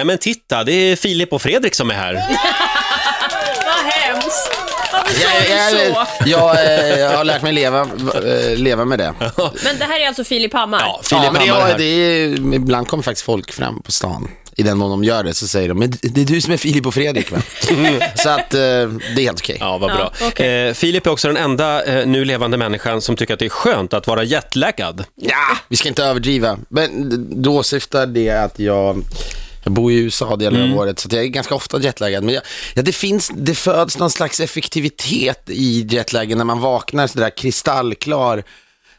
Nej men titta, det är Filip och Fredrik som är här. Vad hemskt. Varför sa Jag, du jag, så? jag, eh, har lärt mig leva, eh, leva med det. Men det här är alltså Filip Hammar? Ja, Filip ja, men det, Hammar är det är, ibland kommer faktiskt folk fram på stan. I den mån de gör det så säger de, men det är du som är Filip och Fredrik va? så att eh, det är helt okej. Ja, vad bra. Ja, okej. eh, Filip är också den enda eh, nu levande människan som tycker att det är skönt att vara jetlaggad. Ja, vi ska inte överdriva. Men då syftar det att jag, jag bor i USA delar Mm. av året, så jag är ganska ofta jetlaggad. Men jag, ja, det, finns, det föds någon slags effektivitet i jetlagen när man vaknar sådär kristallklar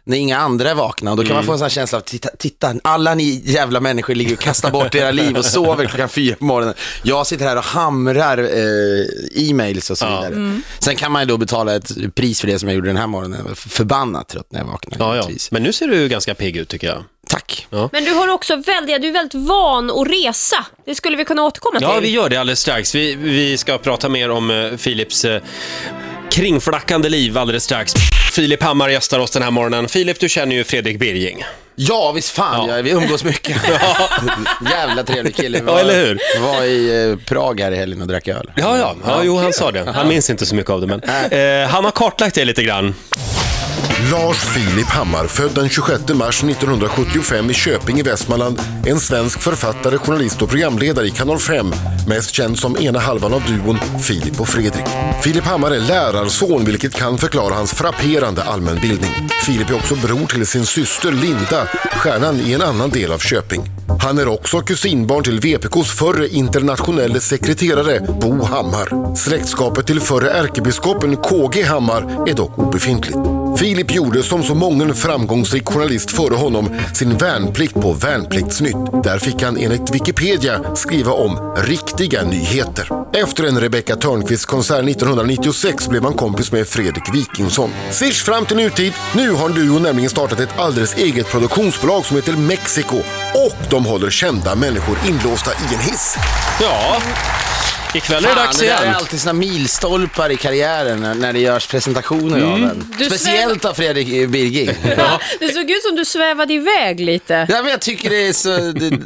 när inga andra är vakna. Och då kan Mm. man få en sån här känsla av, titta, titta, alla ni jävla människor ligger och kastar bort era liv och sover klockan fyra på morgonen. Jag sitter här och hamrar eh, e-mails och så Ja. vidare. Sen kan man ju då betala ett pris för det som jag gjorde den här morgonen. Förbannat trött när jag vaknade. Ja, ja. Men nu ser du ganska pigg ut tycker jag. Tack. Men du har också väldigt, du är väldigt van att resa. Det skulle vi kunna återkomma till. Ja, vi gör det alldeles strax. Vi, vi ska prata mer om eh, Filips eh, kringflackande liv alldeles strax. Filip Hammar gästar oss den här morgonen. Filip, du känner ju Fredrik Birging. Ja, visst fan, Ja. ja. vi umgås mycket. Jävla trevlig kille. Vi Ja, eller hur? var i eh, Prag här i helgen och drack öl. Ja, ja, ja jo, han sa det. Han minns inte så mycket av det, men eh, han har kartlagt det lite grann. Lars Filip Hammar, född den 26 mars 1975 i Köping i Västmanland, en svensk författare, journalist och programledare i Kanal 5, mest känd som ena halvan av duon Filip och Fredrik. Filip Hammar är lärarson, vilket kan förklara hans frapperande allmänbildning. Filip är också bror till sin syster Linda, stjärnan i en annan del av Köping. Han är också kusinbarn till VPKs förre internationella sekreterare Bo Hammar. Släktskapet till förre ärkebiskopen KG Hammar är dock obefintligt. Filip gjorde som så många framgångsrik journalist före honom sin värnplikt på Värnpliktsnytt. Där fick han enligt Wikipedia skriva om riktiga nyheter. Efter en Rebecca Törnqvist-konsert 1996 blev han kompis med Fredrik Wikingsson. Swish fram till nutid. Nu har duon nämligen startat ett alldeles eget produktionsbolag som heter Mexiko. och de håller kända människor inlåsta i en hiss. Ja, ikväll är det dags det där är igen. alltid såna milstolpar i karriären när, det görs presentationer Mm. av en. Du Speciellt av Fredrik Birging. Det såg ut som du svävade iväg lite. Ja, men jag tycker det är så, det,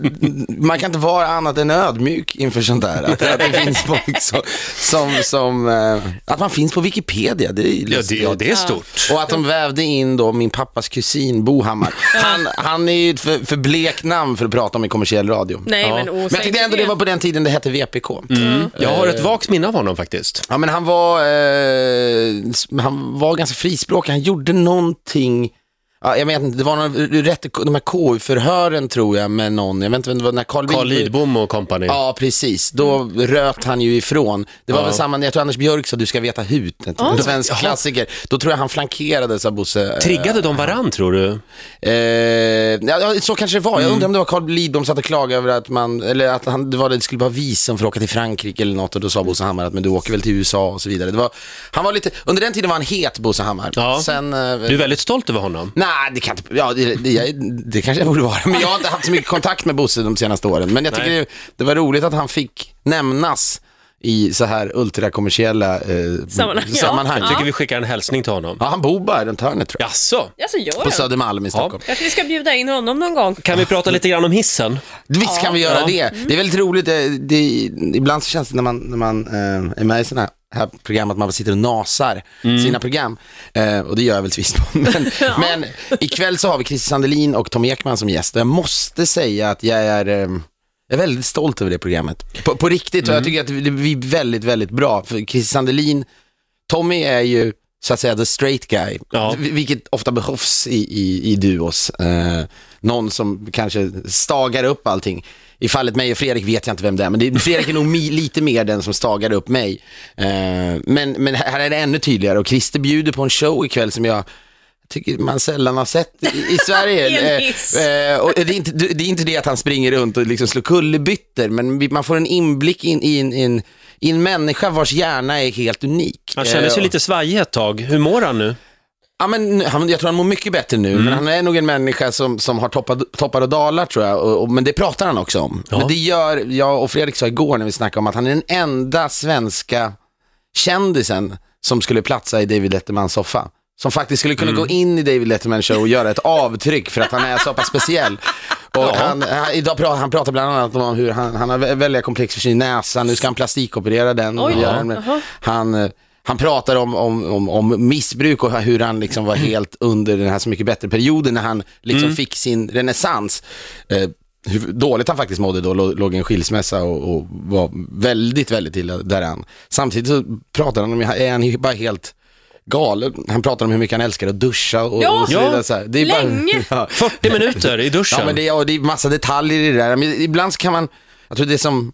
man kan inte vara annat än ödmjuk inför sånt där. Att, att det finns folk som, som, som eh, att man finns på Wikipedia, det är ju Ja, det, lustigt. ja, det är stort. Och att de vävde in då min pappas kusin Bo Hammar. Han, han är ju ett för, för blek namn för att prata om i kommersiell radio. Nej, Ja. men Men jag tyckte ändå det var på den tiden det hette VPK. Jag har ett vagt minne av honom faktiskt. Ja, men han var, eh, han var ganska frispråkig. Han gjorde någonting, ja, jag vet inte, det var någon, rätt, de här KU-förhören tror jag med någon, jag vet inte vem det var, när Carl, Carl Lidbom- Lidbom och company. Ja, precis. Då röt han ju ifrån. Det var Ja. väl samma, jag tror Anders Björk sa du ska veta hut, en en svensk klassiker. Då tror jag han flankerades av Bosse. eh, Triggade de varann tror du? Eh, ja, ja, så kanske det var. Jag undrar om det var Carl Lidbom som satt och klagade över att man, eller att han, det var det skulle vara visum för att åka till Frankrike eller något och då sa Bosse Hammar att men du åker väl till USA och så vidare. Det var, han var lite, under den tiden var han het Bosse Hammar. Ja. Sen, eh, Du är väldigt stolt över honom. Nej, det kan inte, ja, det, det, det kanske jag borde vara. Men jag har inte haft så mycket kontakt med Bosse de senaste åren. Men jag tycker det, det var roligt att han fick nämnas i så här ultrakommersiella eh, Sammanhang, ja. sammanhang. Jag tycker vi skickar en hälsning till honom. Ja, han bor bara runt hörnet tror jag. Jaså? Alltså, gör På jag? Södermalm i Stockholm. Kanske vi ska bjuda in honom någon gång. Kan vi prata lite grann om hissen? Visst kan vi göra det. Det är väldigt roligt. Det, det, ibland så känns det när man, när man eh, är med i sådana här program att man sitter och nasar sina program. Eh, och det gör jag väl visst. Men, men ikväll så har vi Christer Sandelin och Tom Ekman som gäst. Och jag måste säga att jag är, eh, jag är väldigt stolt över det programmet. På, på riktigt. Och jag tycker att det blir väldigt, väldigt bra. För Christer Sandelin, Tommy är ju så att säga the straight guy, Ja. vil- vilket ofta behövs i, i, i duos. Eh, någon som kanske stagar upp allting. I fallet mig och Fredrik vet jag inte vem det är, men det, Fredrik är nog mi, lite mer den som stagar upp mig. Eh, men, men här är det ännu tydligare och Christer bjuder på en show ikväll som jag tycker man sällan har sett i, i Sverige. En Eh, eh, och det, är inte, det är inte det att han springer runt och liksom slår kullerbyttor, men man får en inblick in, i en, in, i en människa vars hjärna är helt unik. Han kändes ju Eh, lite svajig ett tag. Hur mår han nu? Ja, men han, jag tror han mår mycket bättre nu, men han är nog en människa som, som har toppar, och dalar tror jag, och, och, men det pratar han också om. Ja. Men det gör, jag och Fredrik sa igår när vi snackade om att han är den enda svenska kändisen som skulle platsa i David Lettermans soffa. Som faktiskt skulle kunna gå in i David Lettermans show och göra ett avtryck för att han är så pass speciell. Och Ja. han, han, idag pratar, han pratar bland annat om hur han, han har vä- väldiga komplex för sin näsa, nu ska han plastikoperera den. Oj. med- Jaha. han, eh, han pratar om, om, om, om missbruk och hur han liksom var helt under den här Så mycket bättre-perioden när han liksom fick sin renässans. Eh, hur dåligt han faktiskt mådde då, lå- låg i en skilsmässa och, och var väldigt, väldigt illa däran. Samtidigt så pratar han om, är han bara helt galen. Han pratar om hur mycket han älskar att duscha och, Ja. och så vidare. Så här. Det är Länge. Bara, ja. 40 minuter i duschen. Ja, men det är, och det är massa detaljer i det där. Men ibland så kan man, jag tror det är som,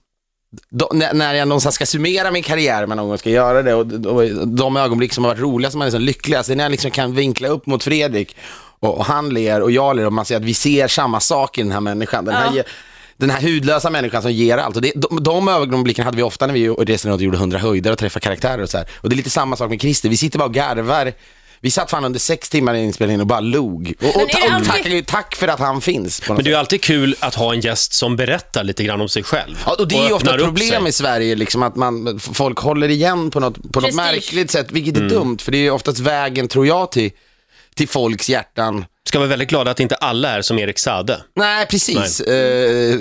då, när, jag någonstans ska summera min karriär, men någon gång ska göra det, och, och de ögonblick som har varit roliga, som man är liksom lyckligast, det är när jag liksom kan vinkla upp mot Fredrik, och, och han ler och jag ler, och man ser att vi ser samma sak i den här människan. Den här, Ja. Den här hudlösa människan som ger allt. Och det, de, de ögonblicken hade vi ofta när vi reste runt och gjorde hundra höjder och träffade karaktärer och så här. Och det är lite samma sak med Christer, vi sitter bara och garvar. Vi satt fan under sex timmar i inspelningen och bara log. Och, Men och, ta- och alltid- tack, tack för att han finns. Men det är sätt. ju alltid kul att ha en gäst som berättar lite grann om sig själv. Ja, och det är ju ofta ett problem sig. i Sverige, liksom, att man, folk håller igen på något, på något märkligt sätt, vilket Mm. är dumt, för det är ju oftast vägen, tror jag, till, till folks hjärtan. Ska vara väldigt glada att inte alla är som Erik Sade. Nej, precis. Eh,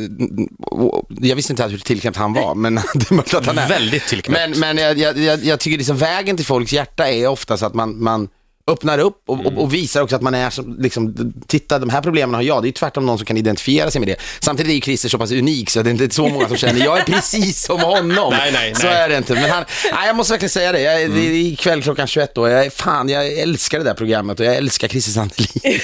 och jag visste inte hur tillknäppt han var, men det är möjligt att han är. Väldigt tillknäppt. Men, men jag, jag, jag, jag tycker liksom vägen till folks hjärta är oftast att man, man öppnar upp och, och, och visar också att man är som, liksom, titta de här problemen har jag, det är ju tvärtom någon som kan identifiera sig med det. Samtidigt är ju Christer så pass unik så det är inte så många som känner, jag är precis som honom. Nej, nej, så nej. är det inte. Men han, nej, jag måste verkligen säga det, jag, det är ikväll klockan 21 då, jag är fan, jag älskar det där programmet och jag älskar Christer Sandelin.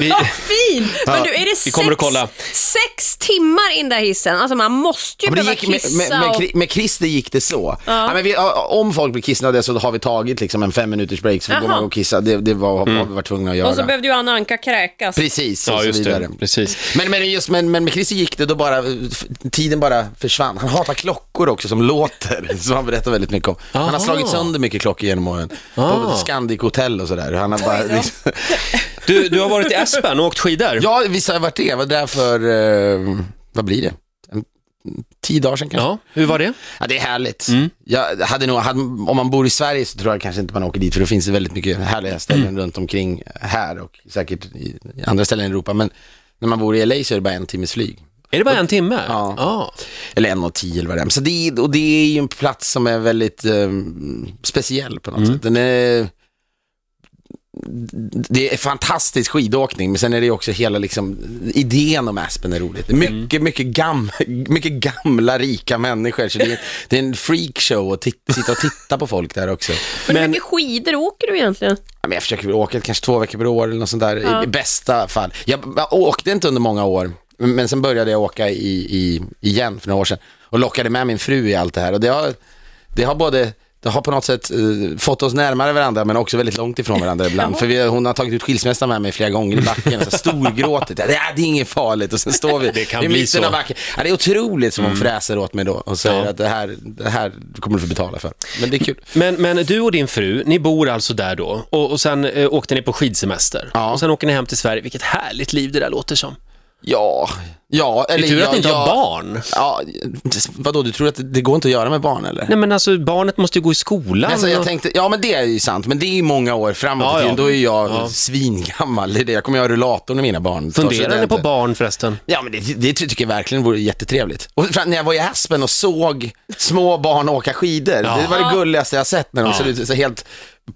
Vi, Vad fint! Men du, är det vi sex, kommer att kolla. sex timmar in där hissen? Alltså man måste ju Ja, behöva gick, med, kissa med, med. Kri- med Christer gick det så. Ja. men vi, ja, om folk blir kissnödiga så har vi tagit liksom en fem minuters break så går man och kissa. Det, det var, har vi varit tvungna att göra. Och så behövde ju Anna Anka kräkas. Precis, och ja, så just vidare. det. Precis. Men, men, just, men, men med Christer gick det då bara, tiden bara försvann. Han hatar klockor också som låter, som han berättar väldigt mycket om. Han har Aha. slagit sönder mycket klockor genom åren. På Ah. Scandic Hotel och sådär. Han har bara, liksom, Du, du har varit i Aspen och åkt skidor. ja, visst har jag varit det. Jag var där för, eh, vad blir det? Tio dagar sedan kanske. Ja, hur var det? Ja, det är härligt. Mm. Jag hade nog, hade, om man bor i Sverige så tror jag kanske inte man åker dit, för det finns det väldigt mycket härliga ställen Mm. runt omkring här och säkert i, andra ställen i Europa. Men när man bor i LA så är det bara en timmes flyg. Är det bara en timme? Ja. Ah. Eller en och tio eller vad det är. Så det, och det är ju en plats som är väldigt eh, speciell på något Mm. sätt. Den är, det är fantastisk skidåkning, men sen är det också hela liksom, idén om Aspen är roligt. Är mycket, mycket, gam, mycket gamla, rika människor, så det är, det är en freakshow att titta, sitta och titta på folk där också. Men hur mycket skidor åker du egentligen? Ja, men jag försöker väl åka kanske två veckor per år eller något sånt där, Ja. i, i bästa fall. Jag, jag åkte inte under många år, men men sen började jag åka i, i, igen för några år sedan och lockade med min fru i allt det här. Och det har, det har både det har på något sätt eh, fått oss närmare varandra men också väldigt långt ifrån varandra ibland. För vi, hon har tagit ut skilsmässa med mig flera gånger i backen så storgråtit. Ja, det, är, det är inget farligt och sen står vi Det kan i mitten så. Mm. av backen. Ja, det är otroligt som hon fräser åt mig då och säger Ja. att det här, det här kommer du få betala för. Men det är kul. Men, men du och din fru, ni bor alltså där då och, och sen eh, åkte ni på skidsemester. Ja. Och sen åker ni hem till Sverige. Vilket härligt liv det där låter som. Ja, ja. Det är Eller tur att ni inte ja, har barn. Ja, vadå, du tror att det, det går inte att göra med barn eller? Nej men alltså barnet måste ju gå i skolan. Alltså, jag och- tänkte, ja men det är ju sant, men det är ju många år framåt Ja, i ja. Då är jag Ja. svingammal. Det är det. Jag kommer ju ha rullator när mina barn Funderar ni på barn förresten? Ja men det, det tycker jag verkligen vore jättetrevligt. Och när jag var i Aspen och såg små barn åka skidor, det var det gulligaste jag sett när de Ja. ser ut så helt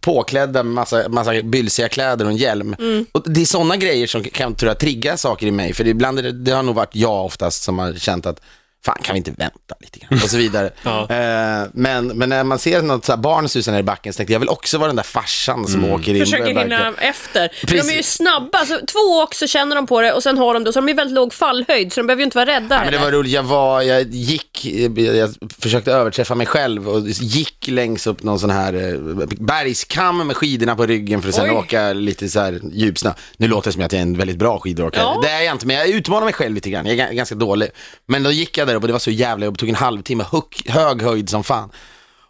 påklädda med massa, massa bylsiga kläder och en hjälm. Och det är sådana grejer som kan tror jag, trigga saker i mig, för ibland är det, det har nog varit jag oftast som har känt att fan kan vi inte vänta lite grann och så vidare. Ja. eh, men, men när man ser något så här barn susa ner i backen så tänkte jag, jag vill också vara den där farsan som åker in Försöker hinna efter. För de är ju snabba, så två åk så känner de på det och sen har de det. Så de är väldigt låg fallhöjd så de behöver ju inte vara rädda Ja, men det var roligt, jag var, jag gick, jag försökte överträffa mig själv och gick längs upp någon sån här eh, bergskam med skidorna på ryggen för att sen Oj. åka lite så här djupsnö. Nu låter det som att jag är en väldigt bra skidåkare. Ja. Det är jag inte, men jag utmanar mig själv lite grann. Jag är ga- ganska dålig. Men då gick jag där upp och det var så jävla jobbigt, tog en halvtimme, hög, hög höjd som fan.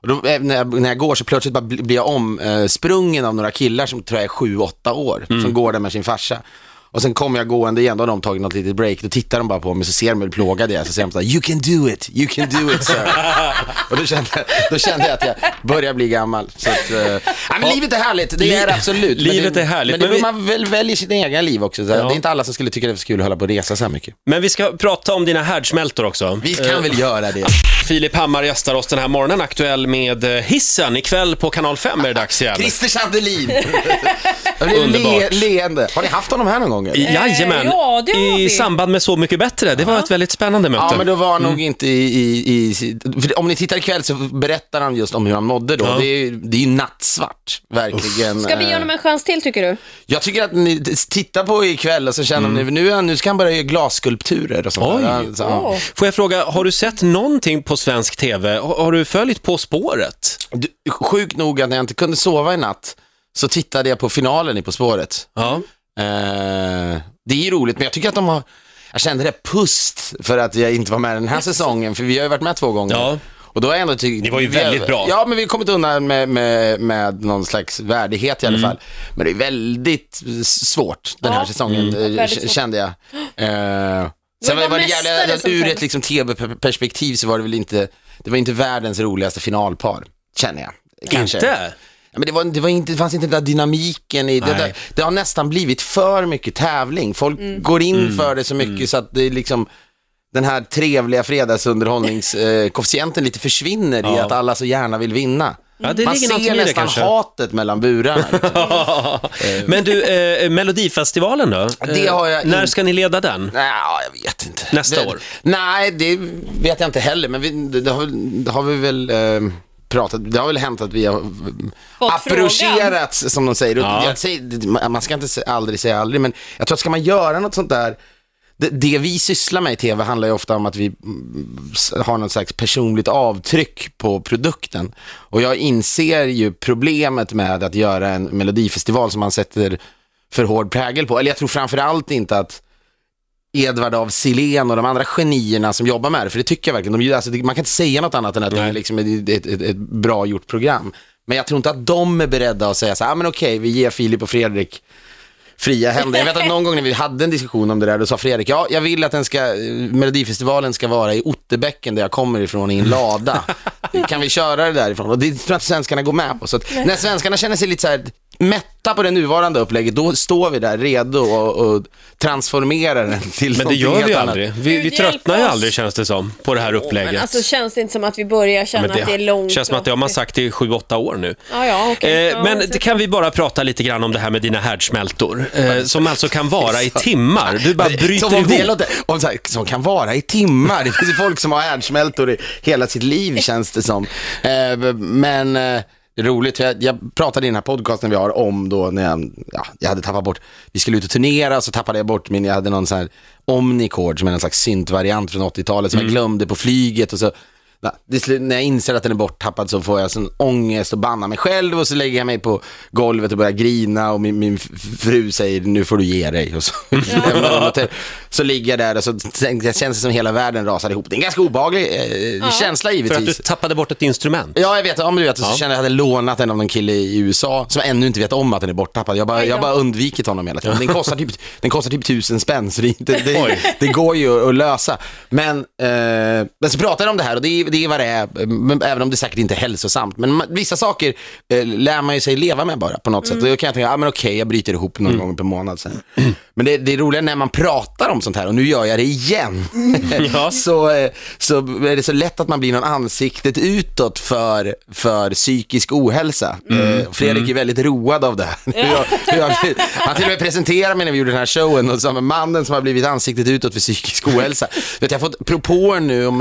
Och då, eh, när, jag, när jag går så plötsligt bara bli- blir jag omsprungen av några killar som tror jag är sju, åtta år, Mm. som går där med sin farsa. Och sen kommer jag gående igen, då har de tagit något litet break. Då tittar de bara på mig, så ser de hur plågad jag är. Så säger de så här, you can do it, you can do it sir. och då kände, då kände jag att jag börjar bli gammal. Så att, uh, ja, men livet är härligt, det är det absolut. Livet det, är härligt, Men, det, men vi- man väl, väljer sitt egna liv också. Ja. Det är inte alla som skulle tycka det var så kul att hålla på och resa så här mycket. Men vi ska prata om dina härdsmältor också. Vi kan väl göra det. Filip Hammar gästar oss den här morgonen, aktuell med eh, hissen. Ikväll på kanal 5 är det dags igen. Christer Sandelin. Underbart. le, leende. Har ni haft honom här någon gång? Eller? Jajamän, ja, det har i vi. samband med Så mycket bättre. Det var ett väldigt spännande möte. Ja, men då var han Mm. nog inte i, i, i... För om ni tittar ikväll så berättar han just om hur han mådde då. Ja. Det, är, det är ju nattsvart, verkligen. Ska vi ge Eh, honom en chans till tycker du? Jag tycker att ni tittar på ikväll och så känner ni, nu, nu ska han börja göra glasskulpturer och sånt Mm. Oj. där. Så, ja. Får jag fråga, har du sett någonting på svensk TV? Har, har du följt På spåret? Du, Sjukt nog att när jag inte kunde sova i natt så tittade jag på finalen i På spåret. Ja. Eh, det är ju roligt, men jag tycker att de har... Jag kände det pust för att jag inte var med den här säsongen, för vi har ju varit med två gånger. Ja. Och då har jag ändå tyckt... Ni var ju väldigt bra. Ja, men vi har kommit undan med, med, med någon slags värdighet i alla Mm. fall. Men det är väldigt svårt den här Ja. säsongen, Mm. eh, Väldigt k- svårt. kände jag. Eh, var sen var, var det mästare jävla, som ur ett liksom, tv-perspektiv så var det väl inte, det var inte världens roligaste finalpar, känner jag. Kanske. Inte? Men det, var, det, var inte, det fanns inte den där dynamiken i det. Nej. Det, det har nästan blivit för mycket tävling. Folk går in Mm. för det så mycket så att det är liksom den här trevliga fredagsunderhållningskoefficienten lite försvinner i Ja. att alla så gärna vill vinna. Ja, det Man ser i det nästan kanske. hatet mellan burarna. Liksom. Men du, eh, Melodifestivalen då? Det har jag Eh, När in- ska ni leda den? Nej, jag vet inte. Nästa det, år? Nej, det vet jag inte heller, men vi, det, det, har, det har vi väl eh, pratat, det har väl hänt att vi har Fått approcherats, som de säger. Ja. Jag säger. Man ska inte aldrig säga aldrig, men jag tror att ska man göra något sånt där, det, det vi sysslar med i tv handlar ju ofta om att vi mm, har något slags personligt avtryck på produkten. Och jag inser ju problemet med att göra en melodifestival som man sätter för hård prägel på. Eller jag tror framför allt inte att Edvard av Silén och de andra genierna som jobbar med det, för det tycker jag verkligen. De, alltså, det- man kan inte säga något annat än att det är liksom ett, ett, ett, ett bra gjort program. Men jag tror inte att de är beredda att säga så här, ah, men okej, vi ger Filip och Fredrik fria händer. Jag vet att någon gång när vi hade en diskussion om det där, då sa Fredrik, ja, jag vill att den ska, Melodifestivalen ska vara i Otterbäcken där jag kommer ifrån i en lada. kan vi köra det därifrån? Och det tror jag att svenskarna går med på. Så att när svenskarna känner sig lite så här mätta på det nuvarande upplägget, då står vi där redo och, och transformerar den till Men det gör vi annat. aldrig. Vi, vi Gud, tröttnar ju oss. aldrig känns det som, på det här upplägget. Men alltså känns det inte som att vi börjar känna Men att det är långt? känns som att det har man sagt i sju, åtta år nu. Ja, ja, okej. Eh, Ja, men det- det kan vi bara prata lite grann om det här med dina härdsmältor, eh, som alltså kan vara i timmar. Du bara bryter som om det ihop. låter, om så här, som kan vara i timmar. Det finns ju folk som har härdsmältor i hela sitt liv känns det som. Eh, men eh, det roligt, för jag, jag pratade i den här podcasten vi har om då när jag, ja, jag hade tappat bort, vi skulle ut och turnera så tappade jag bort min, jag hade någon sån här Omnicord som är en slags syntvariant från 80-talet som jag glömde på flyget och så Ja, när jag inser att den är borttappad så får jag sån ångest och bannar mig själv och så lägger jag mig på golvet och börjar grina och min, min fru säger nu får du ge dig. Och så, hon hotell. så ligger jag där och så det känns det som hela världen rasar ihop. Det är en ganska obehaglig eh, känsla För att du givetvis. tappade bort ett instrument. Ja, jag vet. Om du vet, så kände jag att jag hade lånat den av någon kille i USA som ännu inte vet om att den är borttappad. Jag bara, jag bara undvikit honom hela tiden. Den kostar typ, den kostar typ tusen spänn, så det, inte, det, det går ju att, lösa. Men, eh, men så pratar jag om det här och det är, det är vad det är, även om det säkert inte är hälsosamt. Men vissa saker eh, lär man ju sig leva med bara på något sätt. Då kan jag tänka, ah, men okej, jag bryter ihop någon gång per månad sen. Men det, det är roligt när man pratar om sånt här och nu gör jag det igen. Ja. så, eh, så är det så lätt att man blir någon ansiktet utåt för, för psykisk ohälsa. Eh, Fredrik är väldigt road av det här. Hur jag- hur jag- Han till och med presenterade mig när vi gjorde den här showen och sa, mannen som har blivit ansiktet utåt för psykisk ohälsa. Vet, jag har fått propåer nu om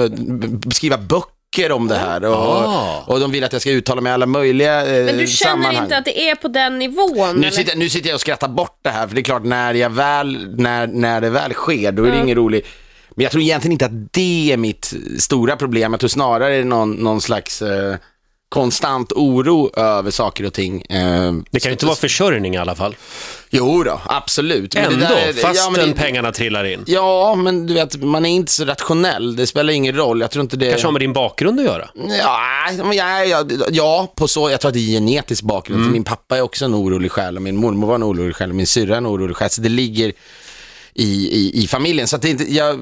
att skriva böcker om det här och, Ah. och de vill att jag ska uttala mig i alla möjliga eh, Men du känner sammanhang. inte att det är på den nivån? Nu sitter, nu sitter jag och skrattar bort det här, för det är klart när, jag väl, när, när det väl sker, då är det ingen rolig. Men jag tror egentligen inte att det är mitt stora problem. Jag tror snarare är någon, någon slags eh, konstant oro över saker och ting. Eh, Det kan ju inte vara försörjning i alla fall. Jo då, absolut. Men det Ändå, där är- fastän men det- pengarna trillar in. Ja, men du vet, man är inte så rationell. Det spelar ingen roll. Jag tror inte det... Kanske har med din bakgrund att göra. Ja, ja, ja, ja, på så, jag tror att det är genetisk bakgrund. För min pappa är också en orolig själ min mormor var en orolig själ och min syrra är en orolig själ. Så det ligger, i, i, i familjen. Så att det inte, jag,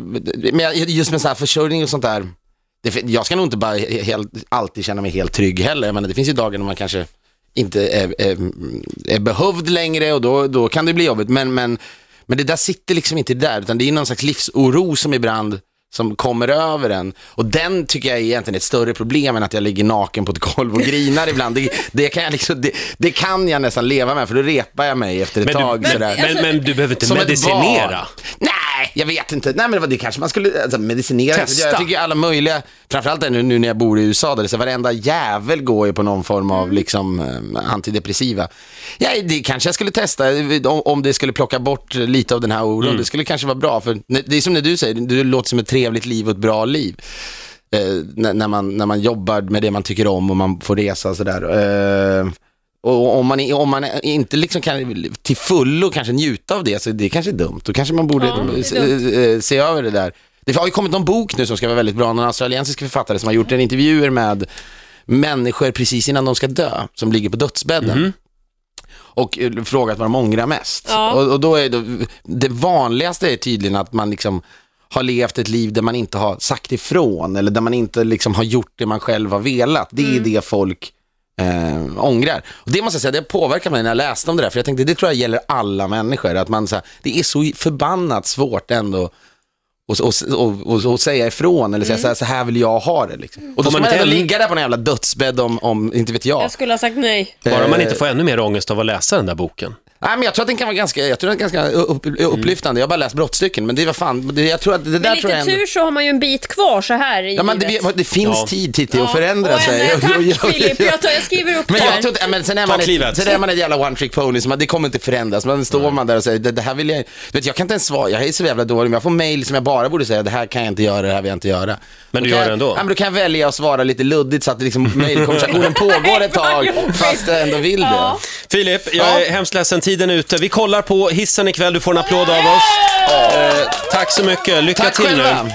men just med så här försörjning och sånt där, det, jag ska nog inte bara helt, alltid känna mig helt trygg heller. Menar, det finns ju dagar när man kanske inte är, är, är behövd längre och då, då kan det bli jobbigt. Men, men, men det där sitter liksom inte där, utan det är någon slags livsoro som ibland som kommer över en. Och den tycker jag är egentligen ett större problem än att jag ligger naken på ett golv och grinar ibland. Det, det, kan, jag liksom, det, det kan jag nästan leva med, för då repar jag mig efter ett Men tag. du, sådär. men, men, men du behöver inte Som medicinera. barn. Nej, jag vet inte. Nej, men det, var, det kanske man skulle alltså, medicinera. Testa. Jag tycker alla möjliga, framförallt nu, nu när jag bor i USA, där det så varenda jävel går ju på någon form av liksom, eh, antidepressiva. Ja, det kanske jag skulle testa, eh, om, om det skulle plocka bort lite av den här oron. Det skulle kanske vara bra, för det är som när du säger, det låter som ett trevligt liv och ett bra liv. Eh, när, när, man, när man jobbar med det man tycker om och man får resa och sådär. Eh, och om man, om man inte liksom kan till fullo kanske njuta av det, så det kanske är dumt. Då kanske man borde Ja, se, eh, se över det där. Det har ju kommit någon bok nu som ska vara väldigt bra, någon australiensisk författare som har gjort en intervjuer med människor precis innan de ska dö, som ligger på dödsbädden. Och eh, frågat vad de ångrar mest. Ja. Och, och då är det, det vanligaste är tydligen att man liksom har levt ett liv där man inte har sagt ifrån eller där man inte liksom har gjort det man själv har velat. Det är det folk eh, ångrar. Och det måste jag säga, det påverkar mig när jag läste om det där, för jag tänkte det tror jag gäller alla människor, att man så här, det är så förbannat svårt ändå och, och, och, och, och säga ifrån eller säga så, här, så här vill jag ha det. Liksom. Och då ska man man inte ändå ligga där på en jävla dödsbädd om, om inte vet jag. Jag skulle ha sagt nej. Bara man Eh, inte får ännu mer ångest av att läsa den där boken. Nej, men jag tror att den kan vara ganska, jag tror den är ganska upp, upplyftande. Jag har bara läst brottstycken, men det var fan, det, jag tror att det där Med tror jag lite ändå... tur så har man ju en bit kvar så här i Ja, men det, det finns Ja. tid Titti att Ja. förändra Och sig. en- Tack Filip, jag, tar, jag skriver upp Men det jag här. tror inte, men sen är, man ett, sen är man ett jävla one trick pony, så man, det kommer inte förändras. Men står man där och säger, det, det här vill jag, vet, jag kan inte ens svara, jag är så jävla dålig, men jag får mail som jag bara borde säga, det här kan jag inte göra, det här vill jag inte göra. Men du Då gör det jag- ändå? Ja, men då kan jag välja att svara lite luddigt så att det liksom, mailkonversationen pågår ett tag, fast jag ändå vill det. Filip, jag Ja. är hemskt ledsen, tiden är ute. Vi kollar på hissen ikväll, du får en applåd av oss. Eh, tack så mycket, lycka Tack till själva. nu.